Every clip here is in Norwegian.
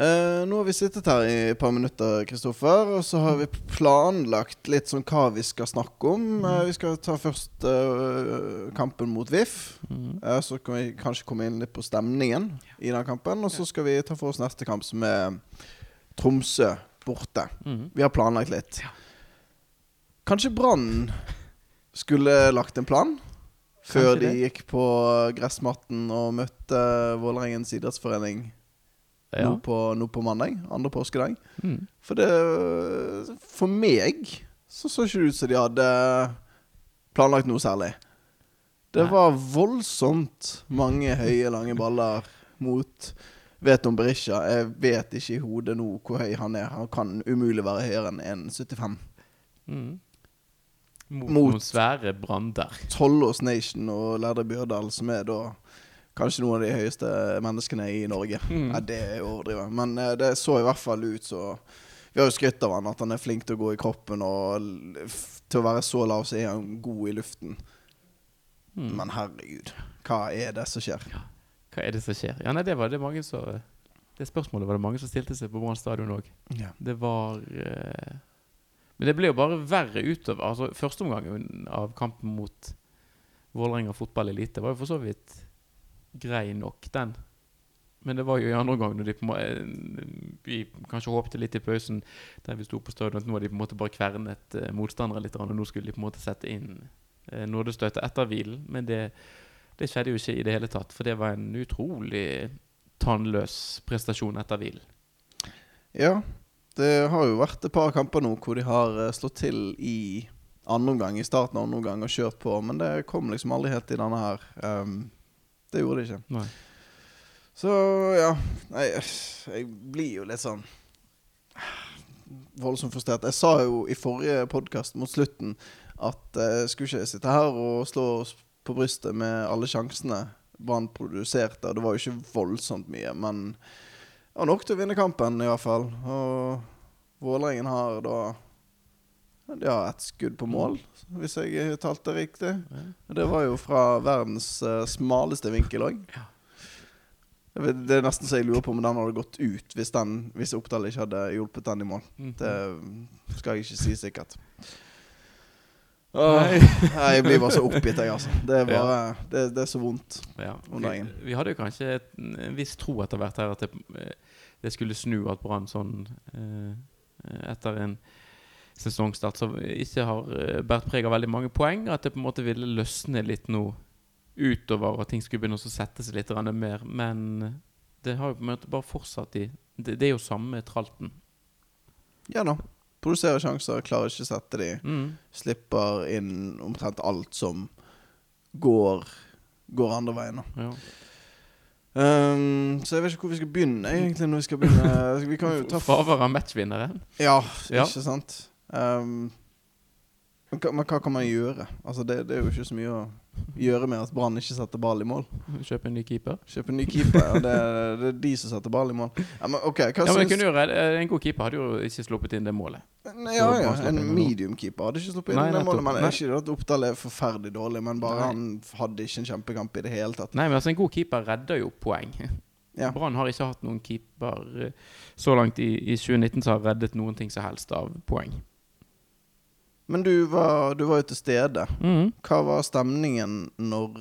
Eh, nå har vi sittet her i et par minutter, Kristoffer, og så har vi planlagt litt sånn hva vi skal snakke om. Uh, vi skal ta først uh, kampen mot VIF. Eh, så kan vi kanskje komme inn litt på stemningen i den kampen. Og så skal vi ta for oss neste kamp, som er Tromsø borte. Mhm. Vi har planlagt litt. Kanskje Brann skulle lagt en plan? Før de gikk på gressmatten og møtte Vålerengens idrettsforening Ja. nå, på, nå på mandag. Andre påskedag. Mm. For det For meg så så ikke det ut som de hadde planlagt noe særlig. Det Nei. var voldsomt mange høye, lange baller mot Vet om Berisha. Jeg vet ikke i hodet nå hvor høy han er. Han kan umulig være høyere enn 1,75. Mm. Mot, Mot- noen svære brander. Tollås Nation og Lærde Bjørdal, som er da kanskje noen av de høyeste menneskene i Norge. Mm. Nei, det er å overdrive. Men eh, det så i hvert fall ut så Vi har jo skrytt av han at han er flink til å gå i kroppen, og til å være så lav så er han god i luften. Mm. Men herregud, hva er det som skjer? Hva er det som skjer? Ja, nei, det var det mange som Det spørsmålet var det mange som stilte seg på Brann stadion òg. Ja. Det var uh, Men det ble jo bare verre utover. Altså, Første omgang av kampen mot Vålerenga fotball elite var jo for så vidt grei nok, den. Men det var jo i andre omgang når de på måte Vi kanskje håpte litt i pausen der vi sto på stadion, at nå har de på en måte bare kvernet eh, motstandere litt, og nå skulle de på en måte sette inn eh, nådestøtet etter hvilen. Men det, det skjedde jo ikke i det hele tatt, for det var en utrolig tannløs prestasjon etter hvilen. ja. Det har jo vært et par kamper nå hvor de har eh, slått til i andre omgang, i starten av andre omgang, og kjørt på, men det kom liksom aldri helt i denne her. Um, det gjorde det ikke. Nei. Så ja Nei, jeg blir jo litt sånn voldsomt frustrert. Jeg sa jo i forrige podkast mot slutten at eh, skulle ikke jeg sitte her og slå oss på brystet med alle sjansene Brann produserte. Og det var jo ikke voldsomt mye, men det var nok til å vinne kampen, i hvert fall. Og Vålerengen har da De har ett skudd på mål, hvis jeg talte riktig. Det var jo fra verdens eh, smaleste vinkel òg. Det er nesten så jeg lurer på om den hadde gått ut hvis, den, hvis Oppdal ikke hadde hjulpet den i mål. Mhm. Det skal jeg ikke si sikkert. Nei. Åh, jeg blir bare så oppgitt, jeg, altså. Det er, bare, det, det er så vondt. Ja. om Vi, dagen. vi hadde jo kanskje et, en viss tro etter hvert her at det, eh, det skulle snu at Brann sånn eh, etter en sesongstart som ikke har eh, båret preg av veldig mange poeng, at det på en måte ville løsne litt nå utover, og ting skulle begynne å sette seg litt mer. Men det har jo på en måte bare fortsatt i Det, det er jo samme tralten. Ja da. Produserer sjanser, klarer ikke å sette de. Mm. Slipper inn omtrent alt som går, går andre veien. da. Ja. Um, så jeg vet ikke hvor vi skal begynne, egentlig, når vi skal begynne. Vi kan jo ta Fravær av matchvinneren. Ja, Ja. ikke sant? Um, men, hva, men hva kan man gjøre? Altså det, det er jo ikke så mye å gjøre med at Brann ikke setter ball i mål. Kjøpe en ny keeper. Kjøpe en ny keeper, ja. det, det er de som setter ball i mål. Ja, men ok, hva Ja, men synes... kunne jo En god keeper hadde jo ikke sluppet inn det målet. Nei, Ja, ja, en medium keeper hadde ikke sluppet inn Nei, det målet. Men ikke at Oppdal er forferdelig dårlig, men bare Nei. han hadde ikke en kjempekamp i det hele tatt. Nei, men altså En god keeper redder jo poeng. Ja. Brann har ikke hatt noen keeper eh, så langt i, i 2019 som har reddet noen ting som helst av poeng. Men du var, du var jo til stede. Mm. Hva var stemningen når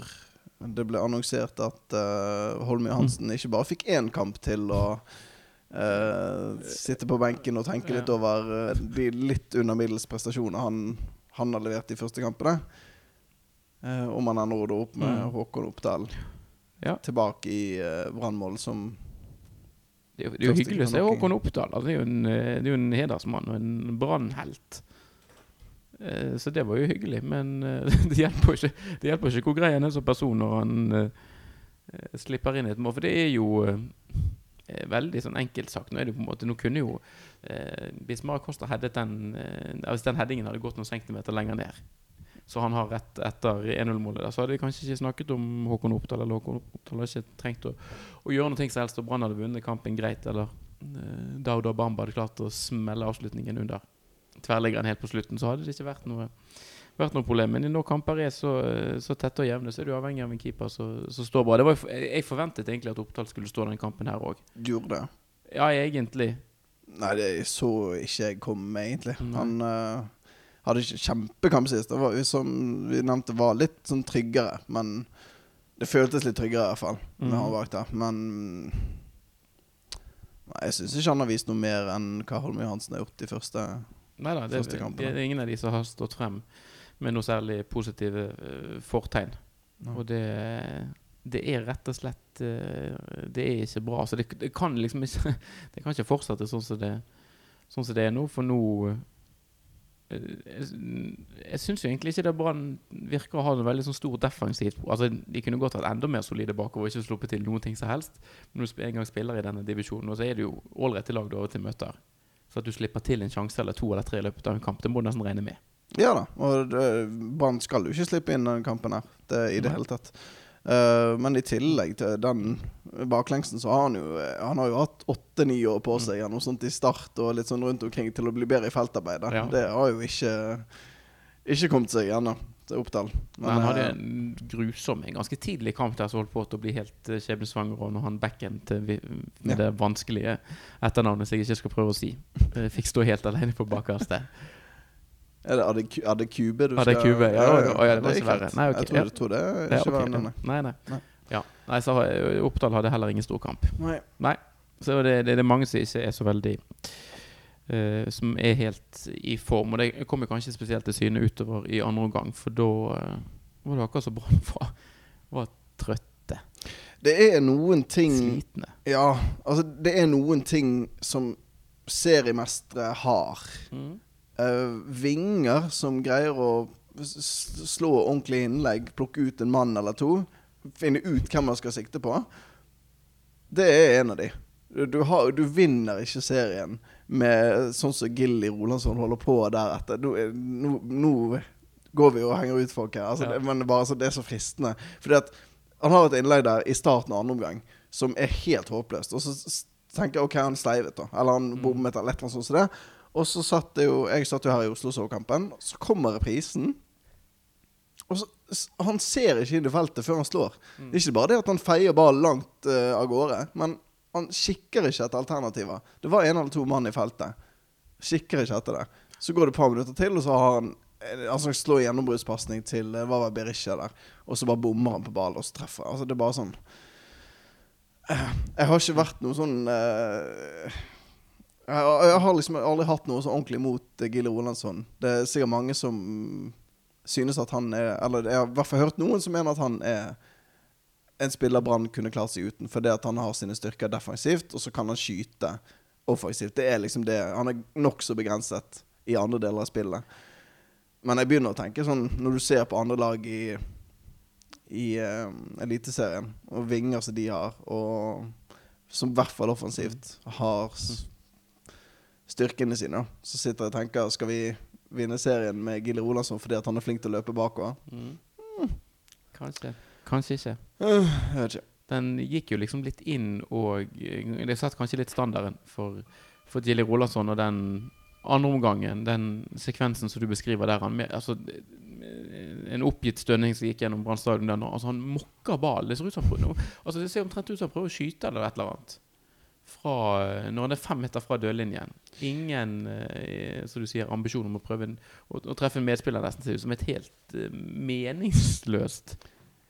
det ble annonsert at uh, Holmy Hansen ikke bare fikk én kamp til å uh, sitte på benken og tenke litt over eh, de litt under middels prestasjonene han, han har levert de første kampene? Uh, om han ender opp med Mm. Håkon Oppdal Ja. tilbake i uh, brannmål som Det er jo, det er jo hyggelig å se. Håkon Oppdal. Altså, det, er jo en, eh, det er jo en hedersmann og en brannhelt. Eh, Så det var jo hyggelig, men eh, det hjelper ikke, det hjelper ikke hvor grei han er som person når han eh, slipper inn et mål. For det er jo veldig sånn enkelt sagt. Nå er det på en måte Nå kunne jo Hvis Mara Costa headet den Hvis den headingen hadde gått noen centimeter lenger ned, så han har rett etter 1-0-målet, der, så hadde vi kanskje ikke snakket om Håkon Oppdal. Eller Håkon Oppdal hadde ikke trengt å, å gjøre noe som helst, og Brann hadde vunnet kampen greit. Eller Dauda Bamba hadde klart å smelle avslutningen under tverrliggeren helt på slutten, så hadde det ikke vært noe, vært noe problem. Men når kamper er så, så tette og jevne, så er du avhengig av en keeper som står bra. Det var, jeg forventet egentlig at Oppdal skulle stå den kampen her òg. gjorde det. Ja, egentlig. Nei, det så ikke jeg komme egentlig. Nei. Han uh, hadde ikke kjempekamp sist. Det var som vi nevnte, var litt sånn tryggere. Men det føltes litt tryggere, i hvert fall, med Mhm. han bak der. Men Nei, jeg syns ikke han har vist noe mer enn hva Holm Johansen har gjort de første Nei da, det, det, er ingen av de som har stått frem med noe særlig positive uh, fortegn. Nei. Og det, det er rett og slett uh, Det er ikke bra. Så det, det kan liksom ikke Det kan ikke fortsette sånn som det, sånn som det er nå, for nå uh, Jeg, jeg syns egentlig ikke det Brann virker å ha noe veldig sånn stor defensivt Altså, De kunne godt vært enda mer solide bakover og ikke sluppet til noen ting som helst. Men når du en gang spiller i denne divisjonen, og så er det jo ålreite lag du av og til møter. Så at du slipper til en sjanse eller to eller tre i løpet av en kamp, det må du nesten regne med. Ja da, og Brann skal jo ikke slippe inn den kampen her det, i det Nei. hele tatt. Uh, men i tillegg til den baklengsen, så har han jo Han har jo hatt åtte-ni år på seg mm. noe sånt i start og litt sånn rundt omkring til å bli bedre i feltarbeidet. Ja. Det har jo ikke Ikke kommet seg ennå Oppdal. Men han hadde eh, en grusom, en ganske tidlig kamp der som holdt på til å bli helt uh, skjebnesvanger. Og når han backen til Ja. det vanskelige etternavnet som jeg ikke skal prøve å si, eh, fikk stå helt alene på bakerste. er det Ade Kube du Ade skal Kube, ja, ja, ja, ja, det var ikke verre. Nei, okay, Jeg tror, ja. tror det ikke Ja, ikke var det. Nei, nei. Nei. Ja. nei så eh, Oppdal hadde heller ingen stor kamp. Nei. Nei. Så det, det, det er mange som ikke er så veldig eh, Som er helt i form. Og det kommer kanskje spesielt til syne utover i andre omgang, for da uh, var det akkurat så Brann var, var trøtte. Det er noen ting Slitne. Ja, altså det er noen ting som seriemestere har. Mm. Uh, vinger som greier å slå ordentlig innlegg, plukke ut en mann eller to, finne ut hvem man skal sikte på. Det er en av de. Du, har, du vinner ikke serien med sånn som Gilly Rolandsson holder på deretter. Nå, nå, nå går vi og henger ut folk her. Altså, Ja. det, men bare, altså, det er så fristende. Fordi at han har et innlegg der i starten av andre omgang som er helt håpløst. Og så tenker jeg OK, han sleivet, da. Eller han Mm. bommet, eller et eller annet sånt som det. Og så satt jo Jeg satt jo her i Oslo så. Så kommer reprisen. Og så, Han ser ikke inn i feltet før han slår. Mm. Det er ikke bare det at han feier ballen langt uh, av gårde, men han kikker ikke etter alternativer. Det var en eller to mann i feltet. Kikker ikke etter det. Så går det et par minutter til, og så har han Altså slår gjennombruddspasning til eh, hva var Berisha der, og så bare bommer han på ballen, og så treffer. Altså, det er bare sånn Eh, Jeg har ikke vært noe sånn eh, jeg, har- liksom aldri hatt noe så ordentlig mot Gille Rolandsson. Det er sikkert mange som synes at han er Eller jeg har i hvert fall hørt noen som mener at han er en spiller Brann kunne klart seg uten, fordi at han har sine styrker defensivt, og så kan han skyte offensivt. Det er liksom det. Han er nokså begrenset i andre deler av spillet. Men jeg begynner å tenke sånn når du ser på andre lag i i uh, Eliteserien, og vinger som de har, og som i hvert fall offensivt har styrkene sine, så sitter jeg og tenker Skal vi vinne serien med Gille Rolandsson fordi at han er flink til å løpe bakover? Mm. Kanskje. Kanskje ikke. Uh, jeg vet ikke. Den gikk jo liksom litt inn og eh, Det satt kanskje litt standarden for, for Gilly Rolandsson og den andre omgangen, den sekvensen som du beskriver der han med, altså, eh, En oppgitt stønning som gikk gjennom Brann stadion der nå. Altså, han mokker ballen. Det ser ut som han altså, Det ser omtrent ut som han prøver å skyte eller et eller annet. Fra, eh, når han er fem meter fra dødlinjen. Ingen eh, som du sier, ambisjon om å prøve en, å, å treffe en medspiller nesten ser ut som et helt eh, meningsløst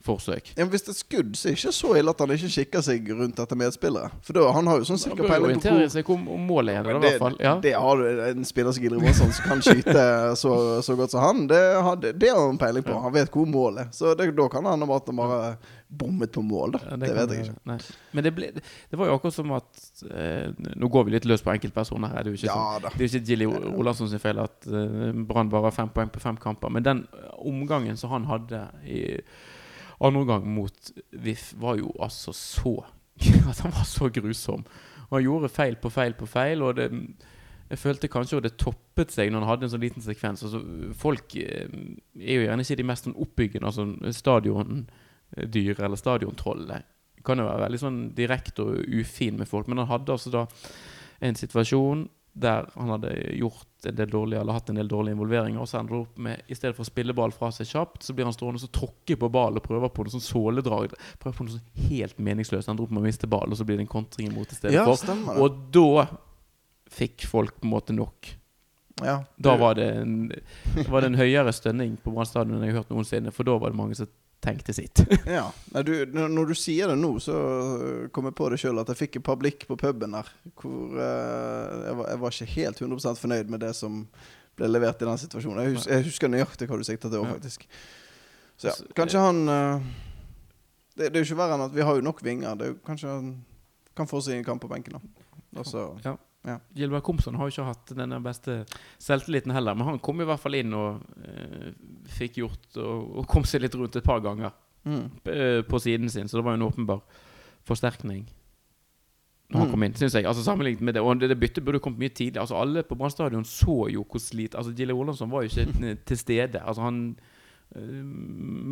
forsøk. Ja, men hvis det er skudd, så er det ikke så ille at han ikke kikker seg rundt etter medspillere. For da, han har jo sånn sikker peiling på hvor seg om om målet er, i hvert fall. Ja. det har du en spiller som Gille Rolandsson som kan skyte så, så godt som han. Det har, det, det har han peiling på. Han vet hvor målet er. Så det, da kan han bare, bare bommet på mål, da. Ja, det vet jeg ikke. Nei. Men det, ble, det var jo akkurat som at eh, Nå går vi litt løs på enkeltpersoner her. Det er jo ikke, sånn, Ja det jo ikke Gilly Olavsson sin feil at eh, Brann bare har fem poeng på fem kamper. Men den omgangen som han hadde i andre omgang mot VIF, var jo altså så At han var så grusom. Og han gjorde feil på feil på feil. Og det, jeg følte kanskje at det toppet seg når han hadde en sånn liten sekvens. Altså, folk eh, er jo gjerne ikke de mest sånn oppbyggende, altså stadiondyr eller stadiontroll. Kan jo være veldig sånn direkte og ufin med folk. Men han hadde altså da en situasjon der han hadde gjort en del dårlige, eller hatt en del dårlige involveringer. Og så ender det opp med, i stedet for å spille ball fra seg kjapt, så blir han stående og tråkke på ballen og prøver på noe sånn såledrag. Prøver på noe sånn helt meningsløst. Han ender opp med å miste ball, og så blir det en kontring imot i stedet Ja, for. stemmer. Og da fikk folk på en måte nok. Ja, Da var det en, var det en høyere stønning på Brann stadion enn jeg har hørt noensinne, for da var det mange som tenkte sitt. Ja. Nei, du, når du sier det nå, så kom jeg på det sjøl at jeg fikk et par blikk på puben der. Hvor uh, jeg, var, jeg var ikke helt 100% fornøyd med det som ble levert i den situasjonen. Jeg, hus, jeg husker nøyaktig hva du sikta til òg, faktisk. Så ja, kanskje han uh, det, det er jo ikke verre enn at vi har jo nok vinger. Det er jo kanskje han kan få seg en kamp på benken, da. Og så Ja. Ja. Gilbert Komson har jo ikke hatt den beste selvtilliten heller, men han kom i hvert fall inn og eh, fikk gjort og, og kom seg litt rundt et par ganger mm. eh, på siden sin, så det var jo en åpenbar forsterkning når han Mm. kom inn, syns jeg. Altså Sammenlignet med det Og det, det byttet burde kommet mye tidligere. Altså Alle på Brann stadion så jo hvor slit Altså Gille Olavsson var jo ikke til stede. Altså Han eh,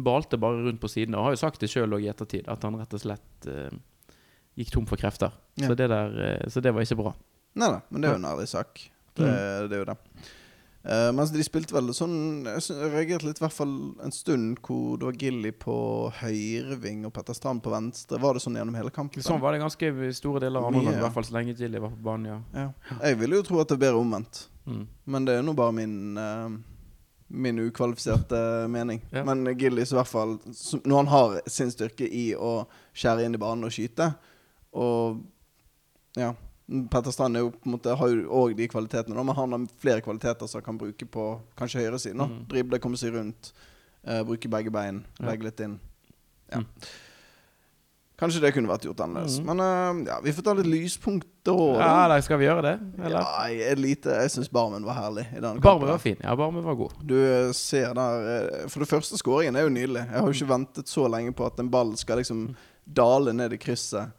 balte bare rundt på siden Og har jo sagt det sjøl i ettertid, at han rett og slett eh, gikk tom for krefter. Ja. Så, det der, eh, så det var ikke bra. Nei da, men det er jo en ærlig sak. Det, Mm. det er jo det. Uh, mens de spilte vel sånn Jeg, reagerte litt i hvert fall en stund hvor det var Gilly på høyreving og Petter Strand på venstre. Var det sånn gjennom hele kampen? Sånn var det ganske store deler av andre Mye, i hvert fall så lenge Gilly var på banen, ja. Ja. Jeg ville jo tro at det bedre omvendt, Mm. men det er nå bare min uh, Min ukvalifiserte mening. Ja. Men Gilly så i hvert fall Når han har sin styrke i å skjære inn i banen og skyte, og ja Petter Strand er jo måte har jo òg de kvalitetene, da, men han har flere kvaliteter som han kan bruke på kanskje høyresiden. Mm. Drible, komme seg rundt, uh, bruke begge bein, legge litt inn. Ja. Mm. Kanskje det kunne vært gjort annerledes. Mm. Men uh, ja, vi får ta litt lyspunkter. Ja, da skal vi gjøre det? Eller? Ja, jeg, lite, jeg syns Barmen var herlig i denne Barmen var fin. Ja, Barmen var god. Du eh, ser der For det første, skåringen er jo nydelig. Jeg har jo ikke ventet så lenge på at en ball skal liksom dale ned i krysset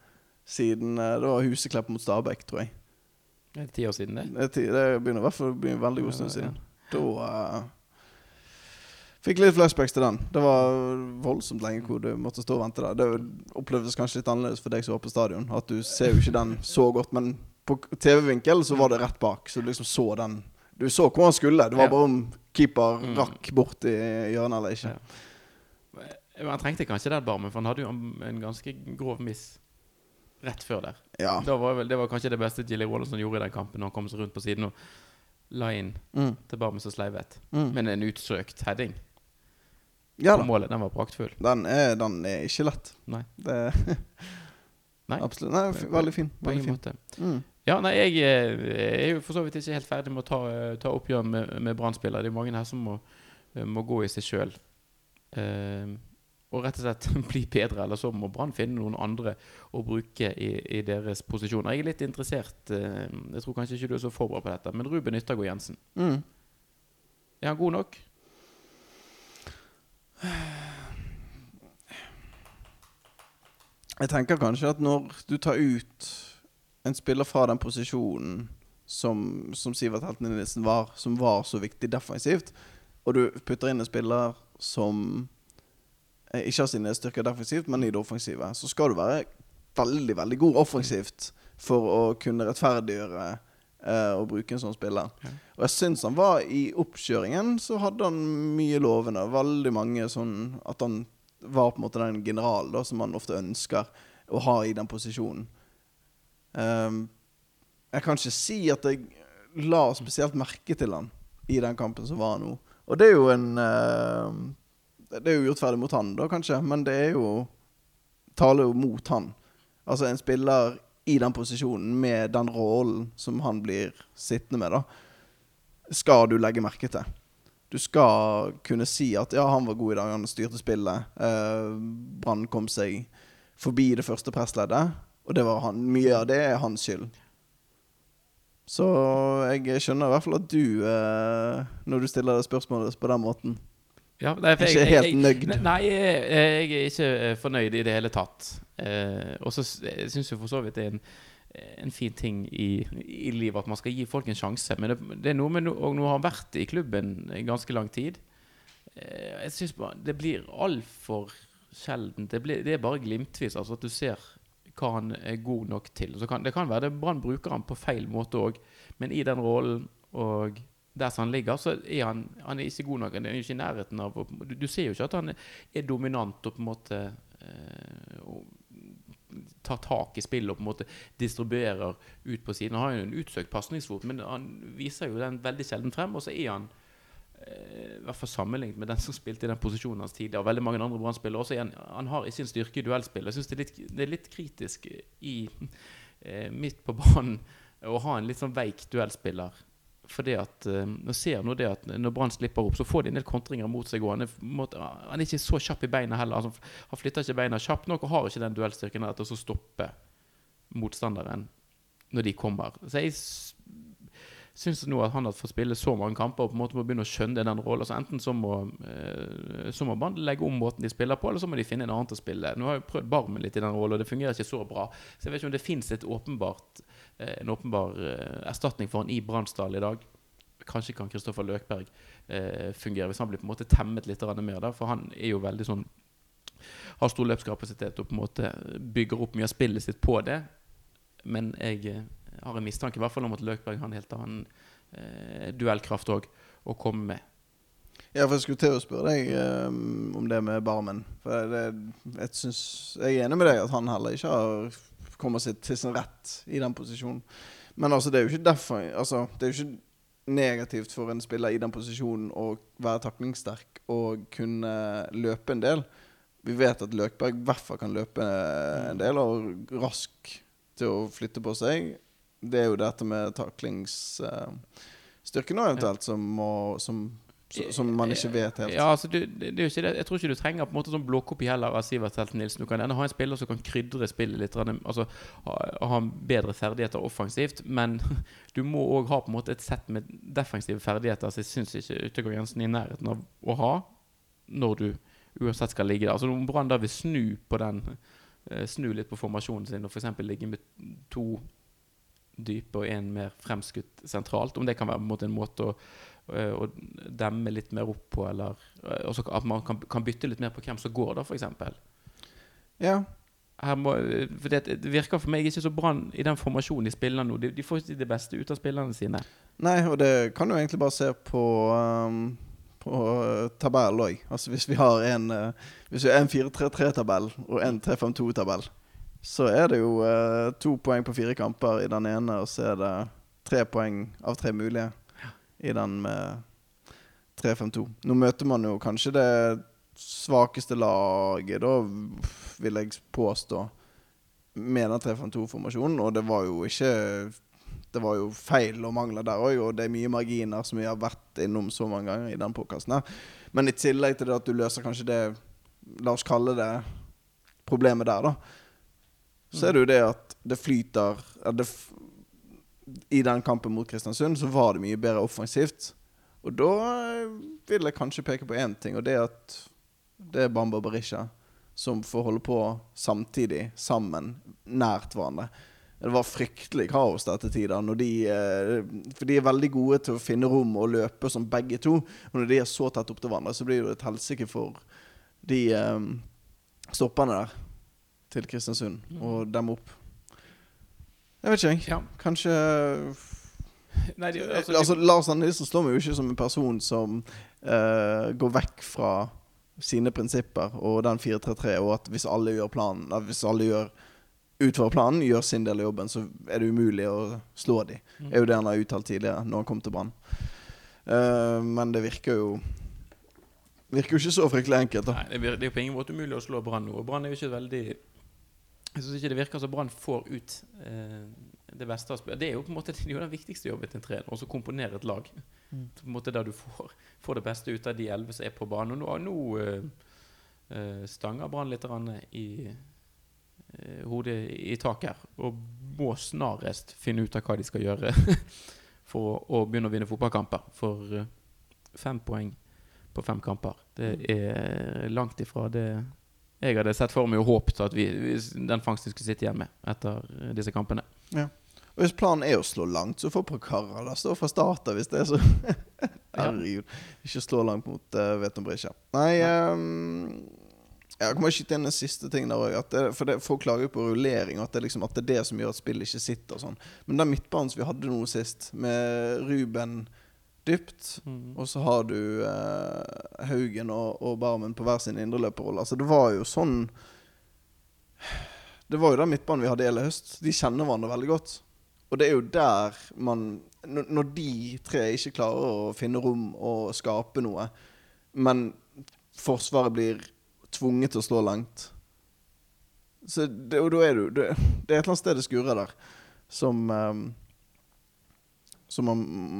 siden eh, det var Huseklepp mot Stabæk, tror jeg. Det er ti år siden, det. Det, det begynner i hvert fall å bli en veldig god stund siden. Da uh, Fikk litt flashbacks til den. Det var voldsomt lenge hvor du måtte stå og vente der. Det opplevdes kanskje litt annerledes for deg som var på stadion. At du ser jo ikke den så godt, men på TV-vinkel så var det rett bak. Så du liksom så den Du så hvor han skulle. Det var bare om keeper Mm. rakk bort i hjørnet eller ikke. Ja. Han trengte kanskje den Barmen, for han hadde jo en ganske grov miss rett før der. Ja. Var vel, det var kanskje det beste Gilly Wallerson gjorde i den kampen, når han kom seg rundt på siden og la inn Mm. til Barmen som sleivet. Mm. Men en utsøkt heading ja da. målet, den var praktfull. Den er, den er ikke lett. Nei. Det Nei. Absolutt. Nei, veldig fin. På ingen måte. Mm. Ja, nei, jeg jeg er jo for så vidt ikke helt ferdig med å ta, eh, ta oppgjør med, med Brann-spillere. Det er mange her som må, eh, må gå i seg sjøl. Og rett og slett bli bedre, eller så må Brann finne noen andre å bruke i, i deres posisjoner. Jeg er litt interessert eh, Jeg tror kanskje ikke du er så forberedt på dette, men Ruben Yttergård Jensen. Mm. Er han god nok? Jeg tenker kanskje at når du tar ut en spiller fra den posisjonen som, som Sivert Helten Nilsen var, som var så viktig defensivt, og du putter inn en spiller som ikke har sine styrker defensivt, men i det offensive, så skal du være veldig, veldig god offensivt for å kunne rettferdiggjøre eh, å bruke en sånn spiller. Ja. Og jeg syns han var i oppkjøringen, så hadde han mye lovende. Veldig mange sånn At han var på en måte den generalen da, som man ofte ønsker å ha i den posisjonen. Um, jeg kan ikke si at jeg la spesielt merke til han i den kampen som var nå. Og det er jo en ehm, Det er jo urettferdig mot han, da, kanskje, men det er jo taler jo mot han. Altså en spiller i den posisjonen med den rollen som han blir sittende med, da, skal du legge merke til. Du skal kunne si at ja, han var god i dag, han styrte spillet. Eh, Brann kom seg forbi det første pressleddet, og det var han. Mye av det er hans skyld. Så jeg skjønner i hvert fall at du, eh, når du stiller det spørsmålet på den måten Ja, nei, jeg, Ikke helt nøyd. Nei, jeg, jeg er ikke eh, fornøyd i det hele tatt. Eh, og så syns jeg for så vidt det er en, en fin ting i, i livet at man skal gi folk en sjanse. Men det, det er noe med og nå har han vært i klubben i ganske lang tid. Eh, jeg syns det blir altfor sjeldent. Det, blir, det er bare glimtvis. Altså at du ser hva han er god nok til. Så kan, det kan være det Brann bruker han på feil måte òg, men i den rollen og der som han ligger, så er han, han er ikke god nok. Han er ikke i nærheten av Du, du ser jo ikke at han er dominant og på en måte eh, tar tak i spillet og på en måte distribuerer ut på siden. Han har jo en utsøkt pasningsfot, men han viser jo den veldig sjelden frem. Og så er han eh, i hvert fall sammenlignet med den som spilte i den posisjonen hans tidligere. Og veldig mange andre Brann-spillere også. Han, han har ikke en styrke i duellspill. Jeg syns det, det, er litt kritisk i eh, midt på banen å ha en litt sånn veik duellspiller fordi at uh, Nå ser nå det at når Brann slipper opp, så får de en del kontringer mot seg. Han, er, han er ikke så kjapp i beina heller. Altså, han flytter ikke beina kjapt nok og har ikke den duellstyrken til å stoppe motstanderen når de kommer. Så jeg syns nå at han har fått spille så mange kamper og på en måte må begynne å skjønne den rollen. Altså enten så må, eh, så må man legge om måten de spiller på, eller så må de finne en annen til å spille. Nå har jeg prøvd Barmen litt i den rollen, og det fungerer ikke så bra. Så jeg vet ikke om det fins åpenbart, eh, en åpenbar eh, erstatning for han i Bransdal i dag. Kanskje kan Kristoffer Løkberg eh, fungere hvis han blir på en måte temmet litt mer der, for han er jo veldig sånn har stor løpskapasitet og på en måte bygger opp mye av spillet sitt på det. Men jeg har en mistanke i hvert fall om at Løkberg har en helt annen eh, duellkraft òg å komme med. Ja, for jeg skulle til å spørre deg um, om det med Barmen. For det, jeg, synes, jeg er enig med deg at han heller ikke har kommet seg til sin rett i den posisjonen. Men altså, det er jo ikke derfor altså, Det er jo ikke negativt for en spiller i den posisjonen å være taklingssterk og kunne løpe en del. Vi vet at Løkberg i hvert fall kan løpe en del, og rask til å flytte på seg det er jo dette med taklingsstyrken uh, eventuelt som, må, som, som, man ikke vet helt. Ja, altså, det, det, jo ikke det. Jeg tror ikke du trenger på en måte sånn blåkopi heller av Sivert Helten Nilsen. Du kan gjerne ha en spiller som kan krydre spillet litt, altså ha, ha bedre ferdigheter offensivt, men du må òg ha på en måte et sett med defensive ferdigheter som jeg syns ikke Utegård Jensen er i nærheten av å ha når du uansett skal ligge der. Altså Om Brann da vil snu på den eh, Snu litt på formasjonen sin og f.eks. ligge med to dype og en mer fremskutt sentralt. Om det kan være måte, en måte å, eh, å, demme litt mer opp på, eller eh, at man kan, kan, bytte litt mer på hvem som går, da, f.eks. Ja. Må, for det, det, virker for meg ikke så Brann i den formasjonen de spiller nå. De, de, får ikke det beste ut av spillerne sine. Nei, og det kan du egentlig bare se på um, På uh, tabell òg. Altså hvis vi har en en 4-3-3-tabell og en 3-5-2-tabell så er det jo eh, to poeng på fire kamper i den ene, og så er det tre poeng av tre mulige i den med 3-5-2. Nå møter man jo kanskje det svakeste laget, da, vil jeg påstå, med den 3-5-2-formasjonen, og det var jo ikke det var jo feil og mangler der òg, og det er mye marginer som vi har vært innom så mange ganger i den podkasten. Men i tillegg til det at du løser kanskje det La oss kalle det problemet der, da så er det jo det at det flyter det I den kampen mot Kristiansund så var det mye bedre offensivt. Og da eh, vil jeg kanskje peke på én ting, og det er at det er Bamba Berisha som får holde på samtidig, sammen, nært hverandre. Det var fryktelig kaos dette tider. De, eh, for de er veldig gode til å finne rom og løpe som begge to. Og når de er så tett opp til hverandre, så blir det et helsike for de um, stopperne der til Kristiansund mm. og dem opp. Jeg vet ikke, jeg. Kanskje Nei, de, altså, altså, Lars Arne Nilsen slår meg jo ikke som en person som uh, går vekk fra sine prinsipper og den 4-3-3, og at hvis alle gjør planen hvis alle gjør utfører planen, gjør sin del av jobben, så er det umulig å slå dem. Mm. er jo det han har uttalt tidligere, når han kom til Brann. Uh, men det virker jo Virker jo ikke så fryktelig enkelt. da Nei, Det er jo på ingen måte umulig å slå Brann nå. Brann er jo ikke veldig jeg syns ikke det virker så Brann får ut eh, det beste av spillet. Det er jo på en måte det den viktigste jobben til en trener, å komponere et lag. Mm. På en måte Der du får, får, det beste ut av de elleve som er på banen. Og nå, nå eh, eh stanger Brann litt i eh, hodet i taket her. Og må snarest finne ut av hva de skal gjøre for å, å begynne å vinne fotballkamper. For eh, fem poeng på fem kamper, det mm. er langt ifra det jeg hadde sett for meg og håpet at vi, den fangsten skulle sitte igjen med etter disse kampene. Ja. Og Hvis planen er å slå langt, så får Prakara da stå fra start hvis det er så Herregud. Ikke slå langt mot uh, Veton Brisja. Nei um, Jeg kommer ikke til inn en siste ting der òg. For det, folk klager på rullering, og at det, liksom, at det er det som gjør at spillet ikke sitter. og sånn Men den midtbanen som vi hadde nå sist, med Ruben dypt, Mm. og så har du eh, Haugen og, og Barmen på hver sin indreløperrolle. Altså, det var jo sånn Det var jo den midtbanen vi hadde hele høst. De kjenner hverandre veldig godt. Og det er jo der man når de tre ikke klarer å finne rom og skape noe, men Forsvaret blir tvunget til å slå langt Så det, Og da er du det, det er et eller annet sted det skurrer der, som eh, som man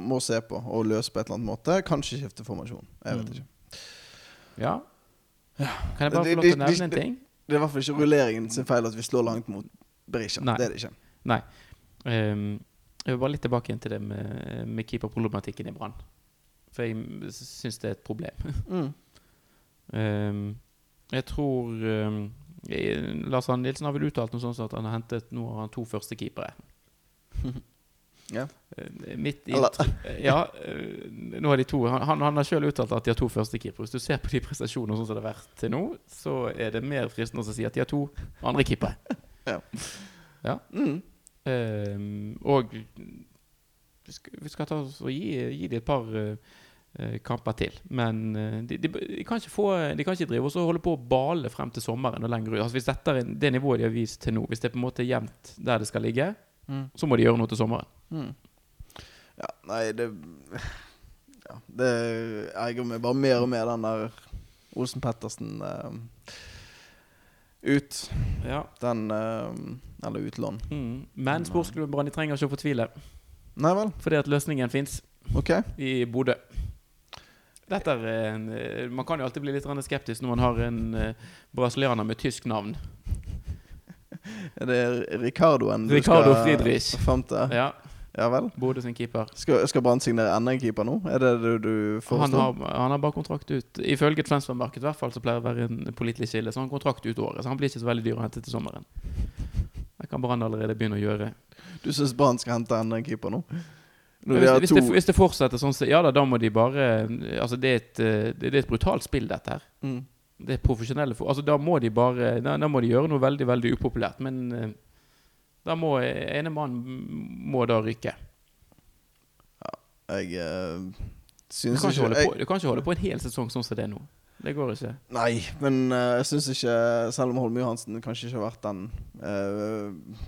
må se på og løse på et eller annet måte. Kanskje skifte formasjon. Jeg vet Mm. ikke. Ja. Kan jeg bare få lov til å nevne en ting? Det er i hvert fall ikke rulleringen sin feil at vi slår langt mot Berisha. Nei. Det er det ikke. Nei. Um, jeg vil bare litt tilbake igjen til det med, med keeperproblematikken i Brann. For jeg syns det er et problem. Mm. um, jeg tror um, jeg- Lars Arne Nilsen har vel uttalt noe sånt som at han har hentet nå har han to førstekeepere. Ja. Eh, Mitt inntrykk Ja, eh, nå har de to Han, han, har sjøl uttalt at de har to førstekeepere. Hvis du ser på de prestasjonene sånn som det har vært til nå, så er det mer fristende å si at de har to andrekeepere. Mm. Ehm, og vi skal, vi skal ta oss og gi, gi dem et par eh, kamper til. Men uh, de, de, de, kan ikke få, de kan ikke drive og så holde på å bale frem til sommeren og lenger ut. Altså Hvis dette er det nivået de har vist til nå, hvis det er på en måte jevnt der det skal ligge, Mm. så må de gjøre noe til sommeren. Mm. Ja, nei, det Ja, det ergrer meg bare mer og mer, den der Olsen Pettersen uh, ut. Ja. Den uh, Eller utlån. Mm. Men sportsklubben Brann de trenger ikke å fortvile, Nei vel. fordi at løsningen fins okay. i Bodø. Dette er en, eh, Man kan jo alltid bli litt skeptisk når man har en brasilianer med tysk navn. Er det Ricardoen du Ricardo skal Friedrich. fram til? Ja, Ja vel. Bodø sin keeper. Skal, skal Brann signere enda en keeper nå? Er det det du Han har, han har bare kontrakt ut Ifølge transfermarkedet i hvert fall, så pleier det å være en pålitelig kilde. Så han har kontrakt ut året, så han blir ikke så veldig dyr å hente til sommeren. Det kan Brann allerede begynne å gjøre. Du syns Brann skal hente enda en keeper nå? Hvis, de hvis, det, hvis det fortsetter sånn, så ja da, da må de bare Altså, det er et, eh, det er et brutalt spill, dette her. mm. Det profesjonelle Altså, da må de bare Da, da må de gjøre noe veldig, veldig upopulært. Men eh, da må ene mann må da ryke. Jeg uh, syns ikke jeg, på, du kan ikke holde på en hel sesong sånn som det er nå. Det går ikke. Nei, men uh, jeg syns ikke Selv om Holme Johansen kanskje ikke har vært den eh,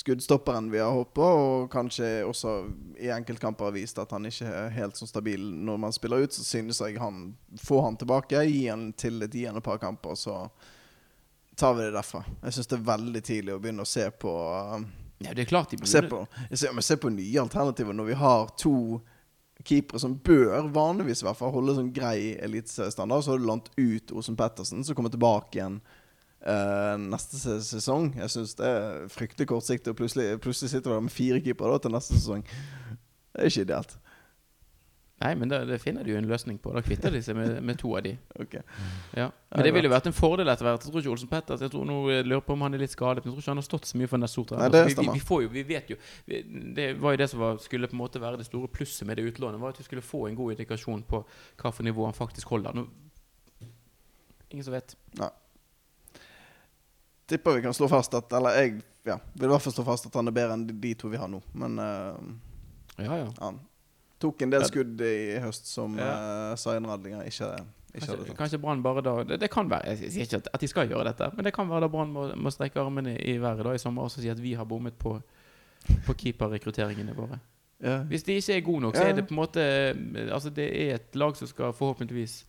skuddstopperen vi har på, og kanskje også i enkeltkamper har vist at han ikke er helt så stabil når man spiller ut, så synes jeg han Få han tilbake, gi han til et gjerne par kamper, så tar vi det derfra. Jeg syns det er veldig tidlig å begynne å se på eh, Ja, det er klart de Se på, men se på nye alternativer når vi har to keepere som bør, vanligvis i hvert fall, holde sånn grei eliteseriestandard. Så har du lånt ut Osen Pettersen, som kommer tilbake igjen eh, neste sesong. Jeg syns det er fryktelig kortsiktig, og plutselig, plutselig sitter du med fire keepere til neste sesong. Det er ikke ideelt. Nei, men det, det finner de jo en løsning på. Da kvitter de seg med, med to av de. Okay. Ja. Men det ville jo vært en fordel etter hvert. Jeg tror ikke Olsen Petters Jeg tror nå jeg lurer på om han er litt skadet, men jeg tror ikke han har stått så mye for Nessotra. Nei, det vi, vi, vi, jo, vi vet jo vi, Det var jo det som var, skulle på en måte være det store plusset med det utlånet. Var at vi skulle få en god indikasjon på hva for nivå han faktisk holder. Nå, ingen som vet. Tipper vi kan slå fast at Eller jeg ja, vil i hvert fall slå fast at han er bedre enn de, de to vi har nå. Men uh, Ja, ja. han tok en del skudd i høst som Ja. uh, Zain-Radlinger ikke, kanskje, hadde tatt. kanskje Brann bare da det, det kan være Jeg sier ikke at, de skal gjøre dette, men det kan være da Brann må, må strekke armene i været da i sommer og si at vi har bommet på, på keeperrekrutteringene våre. Ja. Hvis de ikke er gode nok, så er det på en måte Altså det er et lag som skal forhåpentligvis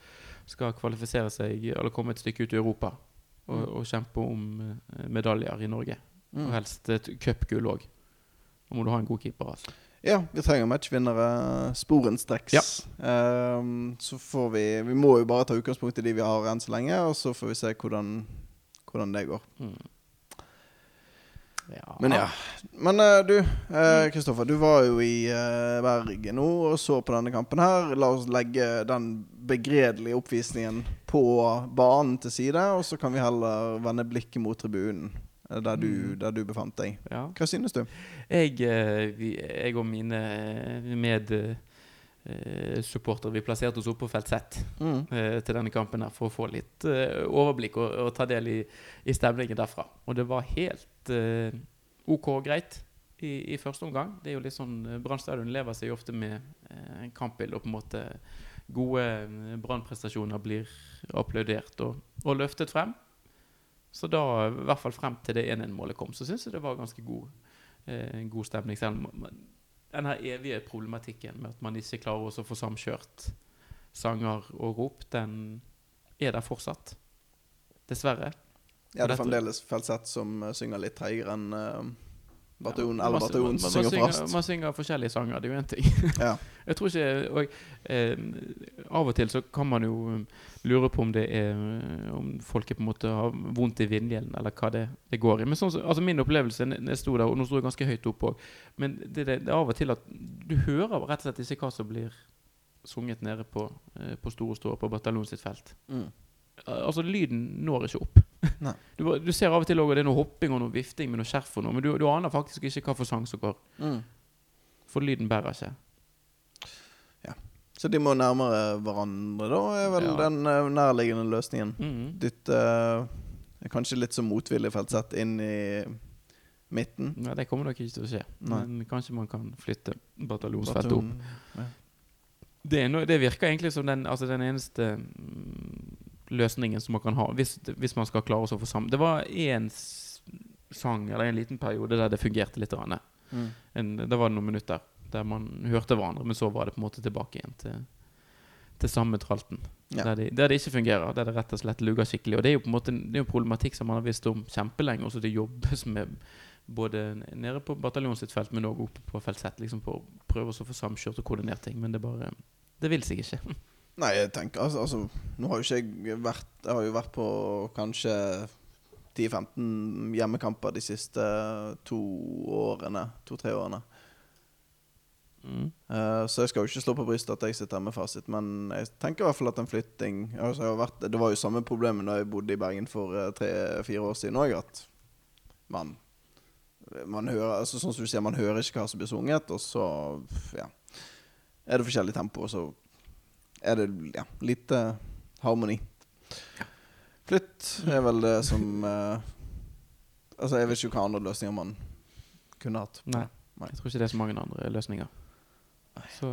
skal kvalifisere seg eller komme et stykke ut i Europa og, Mm. og kjempe om eh, medaljer i Norge. Og Mm. helst et cupgull òg. Da må du ha en god keeper, altså. Ja, vi trenger matchvinnere sporenstreks. Ja. Um, så får vi Vi må jo bare ta utgangspunkt i de vi har enn så lenge, og så får vi se hvordan, hvordan det går. Mm. Ja. Men ja. Men eh, du, Kristoffer. du var jo i eh, Bergen nå og så på denne kampen her. La oss legge den begredelige oppvisningen på banen til side, og så kan vi heller vende blikket mot tribunen, eh, der du, Mm. der du befant deg. ja. Hva synes du? Jeg, eh, jeg og mine med, eh, vi plasserte oss oppe på felt Z Mm. eh, til denne kampen her for å få litt eh, overblikk og, og ta del i, i stemningen derfra. Og det var helt eh, OK og greit i, i første omgang. Det er jo litt sånn eh, Brann stadion lever seg ofte med eh, kampbilde og på en måte gode brannprestasjoner Brann-prestasjoner blir applaudert og, og løftet frem. Så da, i hvert fall frem til det 1-1-målet kom, så syns jeg det var ganske god, eh, god stemning. Selv om den her evige problematikken med at man ikke klarer å få samkjørt sanger og rop, den er der fortsatt. Dessverre. Ja, det er fremdeles Felseth som eh, synger litt treigere enn uh, Baton, Ja, eller man- Baton man- man synger fast. man synger forskjellige sanger, det er jo én ting. Ja. Jeg tror ikke og, eh, Av og til så kan man jo um, lure på om det er Om folket på en måte har vondt i vindgjelden, eller hva det, det går i. Men sånn, altså min opplevelse jeg sto der, og nå sto jeg ganske høyt oppe òg Men det, det, er av og til at du hører rett og slett ikke hva som blir sunget nede på, eh, på Store Stå, på bataljonen sitt felt. Mm. Altså, lyden når ikke opp. Du, du ser av og til også, det er noe hopping og noe vifting med noe skjerf og noe, men du, du aner faktisk ikke hva for sang som går. Mm. For lyden bærer ikke. Så de må nærmere hverandre, da, er vel Ja. den eh, nærliggende løsningen. Mhm. Dytte uh, kanskje litt som motvillig Felseth inn i midten. Nei, det kommer nok ikke til å skje. Nei. Men kanskje man kan flytte bataljonsfeltet opp. Ja. Det, no, det virker egentlig som den, altså den eneste mm, løsningen som man kan ha, hvis, hvis man skal klare å få sammen Det var én sang, eller en liten periode, der det fungerte litt. Mm. En, da var det noen minutter der man hørte hverandre, men så var det på en måte tilbake igjen til, til samme tralten. Ja. Der, de, der det ikke fungerer, der det rett og slett lugger skikkelig. Og det er jo på en måte det er jo problematikk som man har visst om kjempelenge, og så det jobbes med både nede på bataljonen sitt felt, men òg oppe på felt Z, liksom for å prøve å få samkjørt og koordinert ting. Men det bare Det vil seg ikke. Nei, jeg tenker altså, altså Nå har jo ikke jeg vært Jeg har jo vært på kanskje 10-15 hjemmekamper de siste to årene. To-tre årene. Mm. Uh, så jeg skal jo ikke slå på brystet at jeg sitter her med fasit, men jeg tenker i hvert fall at en flytting altså, vært, Det var jo samme problemet da jeg bodde i Bergen for eh, tre-fire år siden òg, at man man hører, altså Sånn som du sier, man hører ikke hva som blir sunget, og så ja, er det forskjellig tempo, og så er det ja, lite harmoni. Flytt er vel det som eh, Altså, jeg vet ikke hva andre løsninger man kunne hatt. Nei. Nei. Jeg tror ikke det er så mange andre løsninger. Så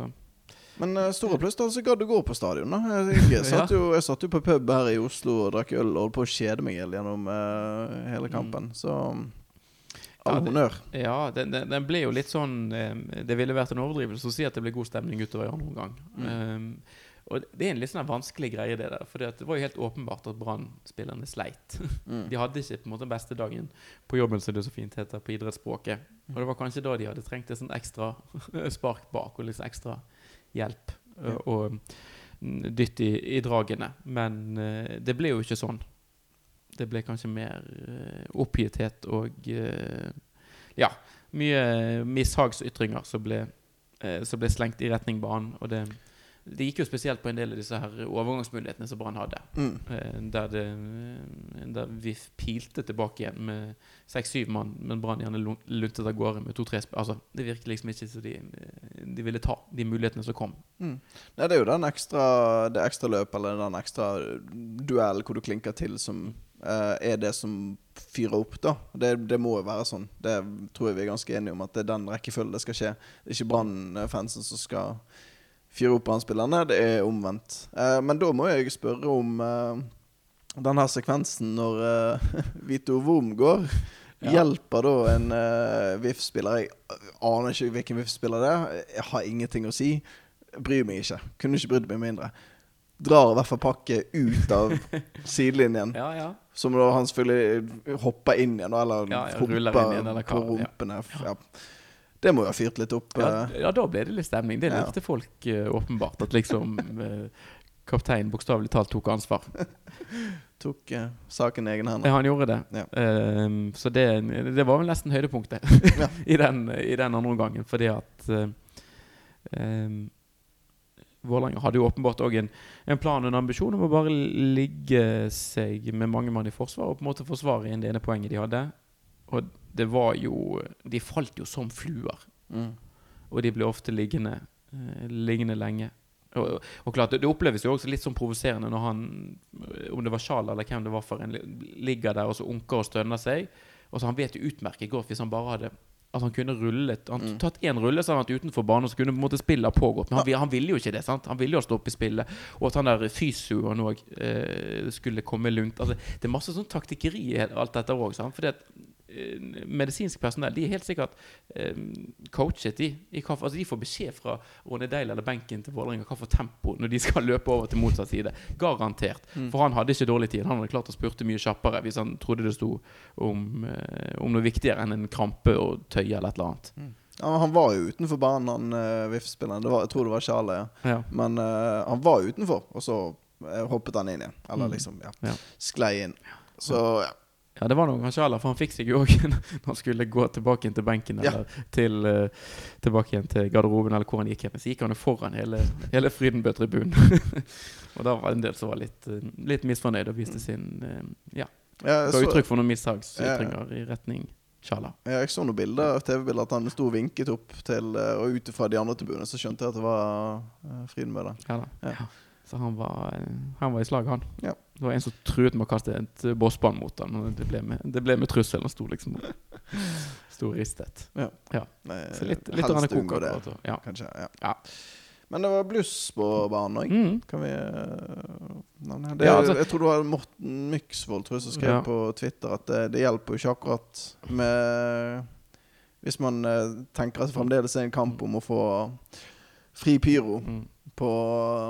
Men uh, store pluss, da, så gadd du gå på stadion. da jeg, jeg, satt jo, jeg satt jo på pub her i Oslo og drakk øl og holdt på å kjede meg gjennom uh, hele kampen. Så um, Ja, all honnør. Ja, den, den, den ble jo litt sånn eh, Det ville vært en overdrivelse å si at det ble god stemning utover i andre omgang. Eh, og det er en litt sånn vanskelig greie, det der. For det var jo helt åpenbart at Brann-spillerne sleit. Mm. De hadde ikke på en måte den beste dagen på jobben, som det så fint heter på idrettsspråket. Og det var kanskje da de hadde trengt et sånt ekstra spark bak og litt ekstra hjelp Ja. og, mm, dytt i, i dragene. Men det ble jo ikke sånn. Det ble kanskje mer oppgitthet og ja, mye mishagsytringer som ble, som ble slengt i retning banen. Og det, det gikk jo spesielt på en del av disse her overgangsmulighetene som Brann hadde. Mm. Eh, der, det, eh, der vi pilte tilbake igjen med seks-syv mann, men Brann gjerne luntet av gårde med to-tre Altså, det virket liksom ikke som de, eh, de ville ta de mulighetene som kom. Mm. Nei, det er jo den ekstra, det ekstra løpet eller den ekstra duell hvor du klinker til, som uh, er det som fyrer opp, da. Det, det må jo være sånn. Det tror jeg vi er ganske enige om, at det er den rekkefølgen det skal skje. Det er ikke Brann-fansen som skal fyre opp Brann-spillerne, det er omvendt. Eh, men da må jeg spørre om eh, den her sekvensen når eh, Vito Worm går. Ja. Hjelper da en uh, VIF-spiller? Jeg aner ikke hvilken VIF-spiller det er. Jeg har ingenting å si. Bryr meg ikke. Kunne ikke brydd meg mindre. Drar i hvert fall pakket ut av sidelinjen. Ja, ja. Som da han selvfølgelig hopper inn igjen, eller Ja, humper inn igjen, eller på hva, rumpene. Ja. Det må jo ha fyrt litt opp. Ja, eh, ja, da ble det litt stemning. Det Ja. folk eh, åpenbart. At liksom eh, kapteinen bokstavelig talt tok ansvar. tok uh, saken i egne Ja, han gjorde det. Ja. Ehm, så det, det var vel nesten høydepunktet i, den, i den andre omgangen. Fordi at uh, um, Vålerenga hadde jo åpenbart òg en, en plan og en ambisjon om å bare ligge seg med mange mann i forsvar og på en måte forsvare inn det ene poenget de hadde. Og det var jo De falt jo som fluer. Mm. Og de ble ofte liggende eh, liggende lenge. Og, og klart, det, oppleves jo også litt sånn provoserende når han, om det var Sjal eller hvem det var for en, ligger der og så unker og stønner seg. Og så Han vet jo utmerket godt hvis han bare hadde at han kunne rullet Han Mm. tatt én rulle så hadde han vært utenfor banen, og så kunne på en måte spillet ha pågått. Men han, han ville jo ikke det. sant? Han ville jo stoppe spillet. Og at han der fysioen òg eh, skulle komme lungt. Altså, det er masse sånn taktikkeri i alt dette òg. Eh, medisinsk personell De er helt sikkert eh, coachet De, i hva, altså De får beskjed fra Ronny Deil eller benken til Vålerenga hva for tempo når de skal løpe over til motsatt side. Garantert. Mm. For han hadde ikke dårlig tid. Han hadde klart å spurte mye kjappere hvis han trodde det sto om, eh, om noe viktigere enn en krampe og tøye eller et eller annet. Ja, han var jo utenfor banen, han VIF-spilleren. Jeg tror det var Charlie. Ja. Ja. Men uh, han var utenfor, og så eh, hoppet han inn igjen. Eller Mm. liksom, ja. Ja. Sklei inn. Så ja. Ja, det var noe kanskje aller, for han fikk seg jo òg når han skulle gå tilbake til benken Ja. eller til, eh, tilbake igjen til garderoben, eller hvor han gikk hen. Så gikk han jo foran hele, hele Frydenbø-tribunen. og da var det en del som var litt, eh, litt misfornøyd og viste sin eh, Ja, Ja, ga uttrykk for noen mishagsytringer i retning Sjala. Ja, jeg så noen bilder, TV-bilder at han sto og vinket opp til Og ut fra de andre tribunene så skjønte jeg at det var Frydenbø. Ja, da. Ja. Ja. Så han var, han var i slag, han. Ja. Det var en som truet med å kaste et bossball mot ham. og det ble med, det ble med trussel. Han sto liksom Sto ristet. Ja. Ja. Nei, Så litt, litt helst unngå det, koker. Ja. Kanskje. Ja. Ja. Men det var bluss på banen òg. Mm. Kan vi eh, nevne det? Ja, altså- jeg tror det var Morten Myksvold tror jeg, som skrev på Twitter at det, det hjelper jo ikke akkurat med Hvis man eh, tenker at det fremdeles er en kamp om å få fri pyro Mm. på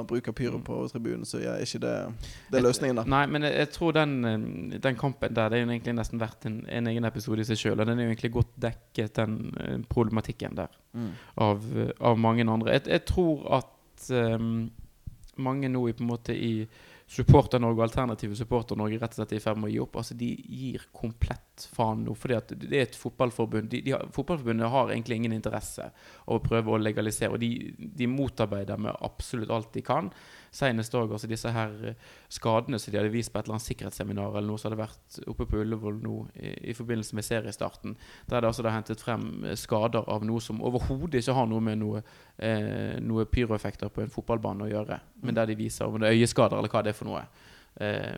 bruk av pyro Mm. på tribunen, så er ikke det Det er løsningen, da. Nei, men jeg, jeg tror den, eh, den kampen der Det er jo egentlig nesten verdt en, en egen episode i seg sjøl. Og den er jo egentlig godt dekket, den eh, problematikken der, Mm. av, eh, av mange andre. Jeg, jeg tror at um, mange nå i på en måte i Supporter-Norge og alternative Supporter-Norge rett og slett er i ferd med å gi opp. Altså De gir komplett faen nå. At det er et fotballforbund de, de har, Fotballforbundet har egentlig ingen interesse av å prøve å legalisere. Og de, de motarbeider med absolutt alt de kan. Senest òg altså disse her eh, skadene som de hadde vist på et eller annet sikkerhetsseminar eller noe som hadde vært oppe på Ullevål nå i, i forbindelse med seriestarten. Der det altså da hentet frem eh, skader av noe som overhodet ikke har noe med noe, eh, noe pyroeffekter på en fotballbane å gjøre. Men der de viser om det er øyeskader eller hva det er for noe. Eh,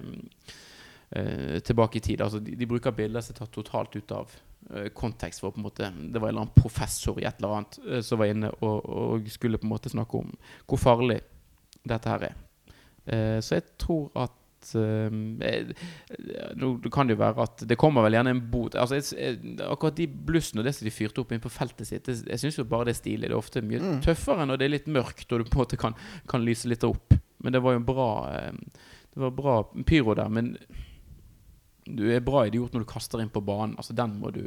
tilbake i tid. Altså, de, de bruker bilder som er tatt totalt ut av eh, kontekst. For på en måte, det var en eller annen professor i et eller annet eh, som var inne og, og skulle på en måte snakke om hvor farlig dette her er. Eh, så jeg tror at eh, eh, Nå kan det jo være at det kommer vel gjerne en bot altså, jeg, Akkurat de blussene og det som de fyrte opp inn på feltet sitt, jeg, jeg syns jo bare det er stilig. Det er ofte mye Mm. tøffere når det er litt mørkt og du på en måte kan, kan lyse litt opp. Men det var jo bra eh, Det var bra pyro der. Men du er bra idiot når du kaster inn på banen. Altså, den må du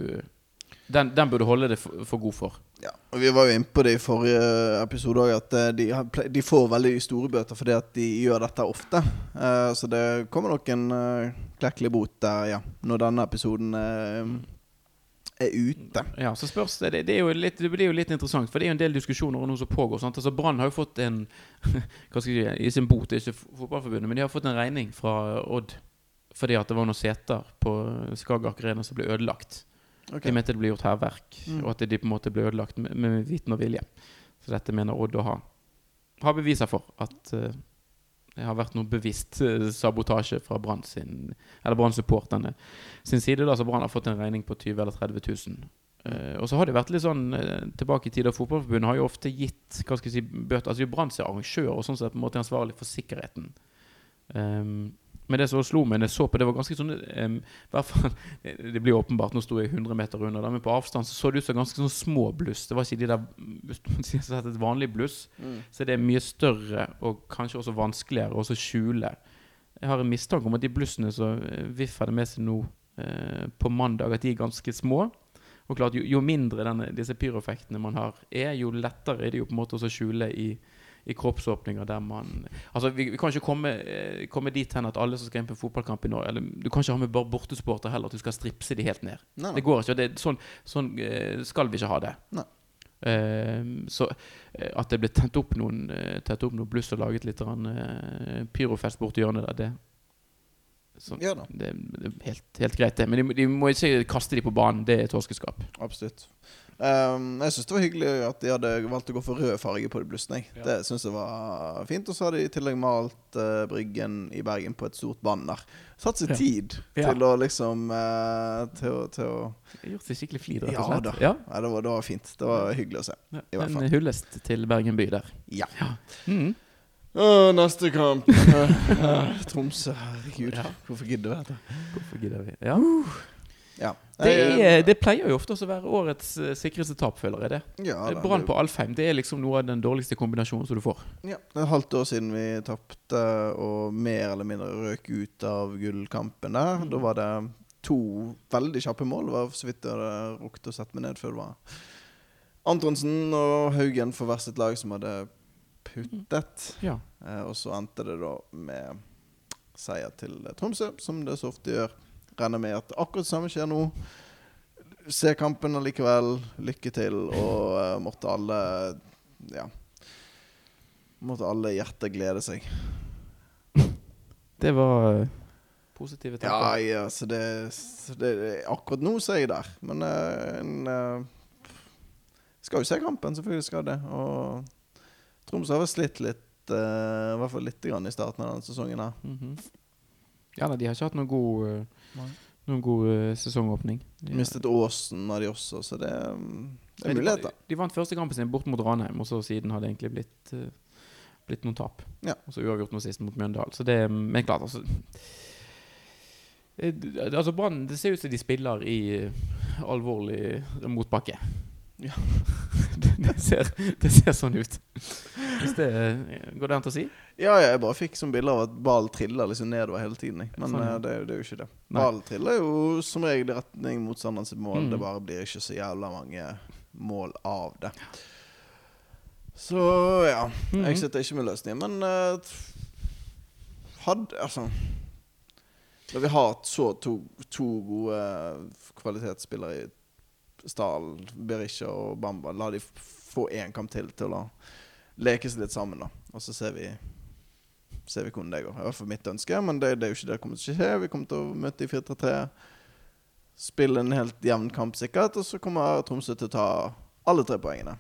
Den, den bør du holde deg for, for god for. Ja, og Vi var jo inne på det i forrige episode òg, at eh, de, de får veldig store bøter fordi at de gjør dette ofte. Uh, så det kommer nok en uh, klekkelig bot der, ja, når denne episoden uh, er ute. Ja, så spørs det, det, det, er litt, det blir jo litt interessant, for det er jo en del diskusjoner noe som pågår. Sant? Altså Brann har jo fått en Hva skal jeg si, i sin bot, det er ikke Fotballforbundet, men de har fått en regning fra Odd fordi at det var noen seter på Skagerrak Arena som ble ødelagt. Okay. De mente det ble gjort hærverk, Mm. og at de på en måte ble ødelagt med, med viten og vilje. Så dette mener Odd å ha, ha beviser for. At uh, det har vært noe bevisst eh, sabotasje fra Brann sin Eller Brann-supporterne sin side. da, Så Brann har fått en regning på 20 eller 30 000. Uh, og så har det vært litt sånn uh, tilbake i tid, og Fotballforbundet har jo ofte gitt hva skal jeg si, bøter. Altså Brann er arrangør, og sånn sett på en måte ansvarlig for sikkerheten. Um, men det som slo meg når jeg så på det, var ganske sånn um, fall, Det blir åpenbart, nå sto jeg 100 meter under, men på avstand så, så det ut som ganske sånn små bluss. Det var ikke de der Hvis man et vanlig bluss, Mm. så det er mye større og kanskje også vanskeligere å skjule. Jeg har en mistanke om at de blussene som eh, VIF hadde med seg nå eh, på mandag, at de er ganske små. Og klart, jo, jo mindre denne, disse pyroeffektene man har, er, jo lettere er det jo på en måte å skjule i, i kroppsåpninger der man Altså, vi, vi kan ikke komme, eh, komme dit hen at alle som skal inn på fotballkamp i Norge eller Du kan ikke ha med bare bortesporter heller, at du skal stripse de helt ned. Nei, nei. Det går ikke. Det, sånn sånn eh, skal vi ikke ha det. Nei. Uh, så eh, at det ble tent opp noen tent opp noen bluss og laget litt grann, eh, pyrofest borti hjørnet der, det så, Ja det, det er helt, helt greit, det. Men de, de må ikke kaste de på banen. Det er torskeskap. absolutt. Um, jeg syns det var hyggelig at de hadde valgt å gå for rød farge på de blussene. Ja. Det syns jeg var fint. Og så har de i tillegg malt uh, Bryggen i Bergen på et stort banner. Satt seg Ja. tid Ja. til å liksom uh, til, til å Gjort seg skikkelig flid, rett Ja og slett. da. Ja. ja det, var, det var fint. Det var hyggelig å se. Ja. I hvert En fall. hyllest til Bergen by der. Ja. Mm. Å, neste kamp. Eh, Tromsø. Herregud. Ja. Hvorfor gidder vi dette? Hvorfor gidder vi? Ja. Ja. Det, er, det pleier jo ofte å være årets eh, sikreste tap, føler jeg det. ja, Brann på Alfheim det er liksom noe av den dårligste kombinasjonen som du får. Ja, et halvt år siden vi tapte og mer eller mindre røk ut av gullkampen der. Mm. Da var det to veldig kjappe mål. Det var så vidt jeg hadde rukket å sette meg ned før det var Antonsen og Haugen for hvert sitt lag som hadde puttet. Ja. Eh, og så endte det da med seier til Tromsø, som det så ofte gjør. Regner med at akkurat det samme skjer nå. Se kampen allikevel. Lykke til. Og uh, måtte alle Ja. Måtte alle hjerter glede seg. Det var uh, positive Ja, tanker. ja, så det, så det Akkurat nå så er jeg der. Men uh, en Skal jo se kampen, selvfølgelig skal det. Og Tromsø har vel slitt litt, i hvert fall litt grann i starten av denne sesongen. her Mhm. Ja, nei, de har ikke hatt noen god, eh, noen god eh, sesongåpning. De, Mistet Åsen av de også, så det, mm, det er de, muligheter. de vant første kampen sin bort mot Ranheim, og så siden har det egentlig blitt, uh, blitt noen tap. Ja. Og så uavgjort nå sist mot Mjøndalen. Så det Men klart, altså Altså Brann Det ser ut som de spiller i alvorlig motbakke. Ja. det, ser, det ser sånn ut. Hvis det eh, går det an til å si? Ja, jeg bare fikk sånn bilde av at ballen triller liksom nedover hele tiden. jeg. Men Sånn, eh, det, det er jo ikke det. Ball Ballen triller jo som regel i retning motstanderens mål. Mm. Det bare blir ikke så jævla mange mål av det. Så ja. Mhm. Jeg sitter ikke med løsningen, men uh, hadde Altså Når vi har så to, to gode kvalitetsspillere i Stahl, Berisha og Bamba, la de få én kamp til til å leke seg litt sammen, da. Og så ser vi Ser vi hvordan det går. I hvert fall mitt ønske, men det, det er jo ikke det kommer til å skje. Vi kommer til å møte i 4-3-3, spille en helt jevn kamp sikkert, og så kommer Tromsø til å ta alle tre poengene.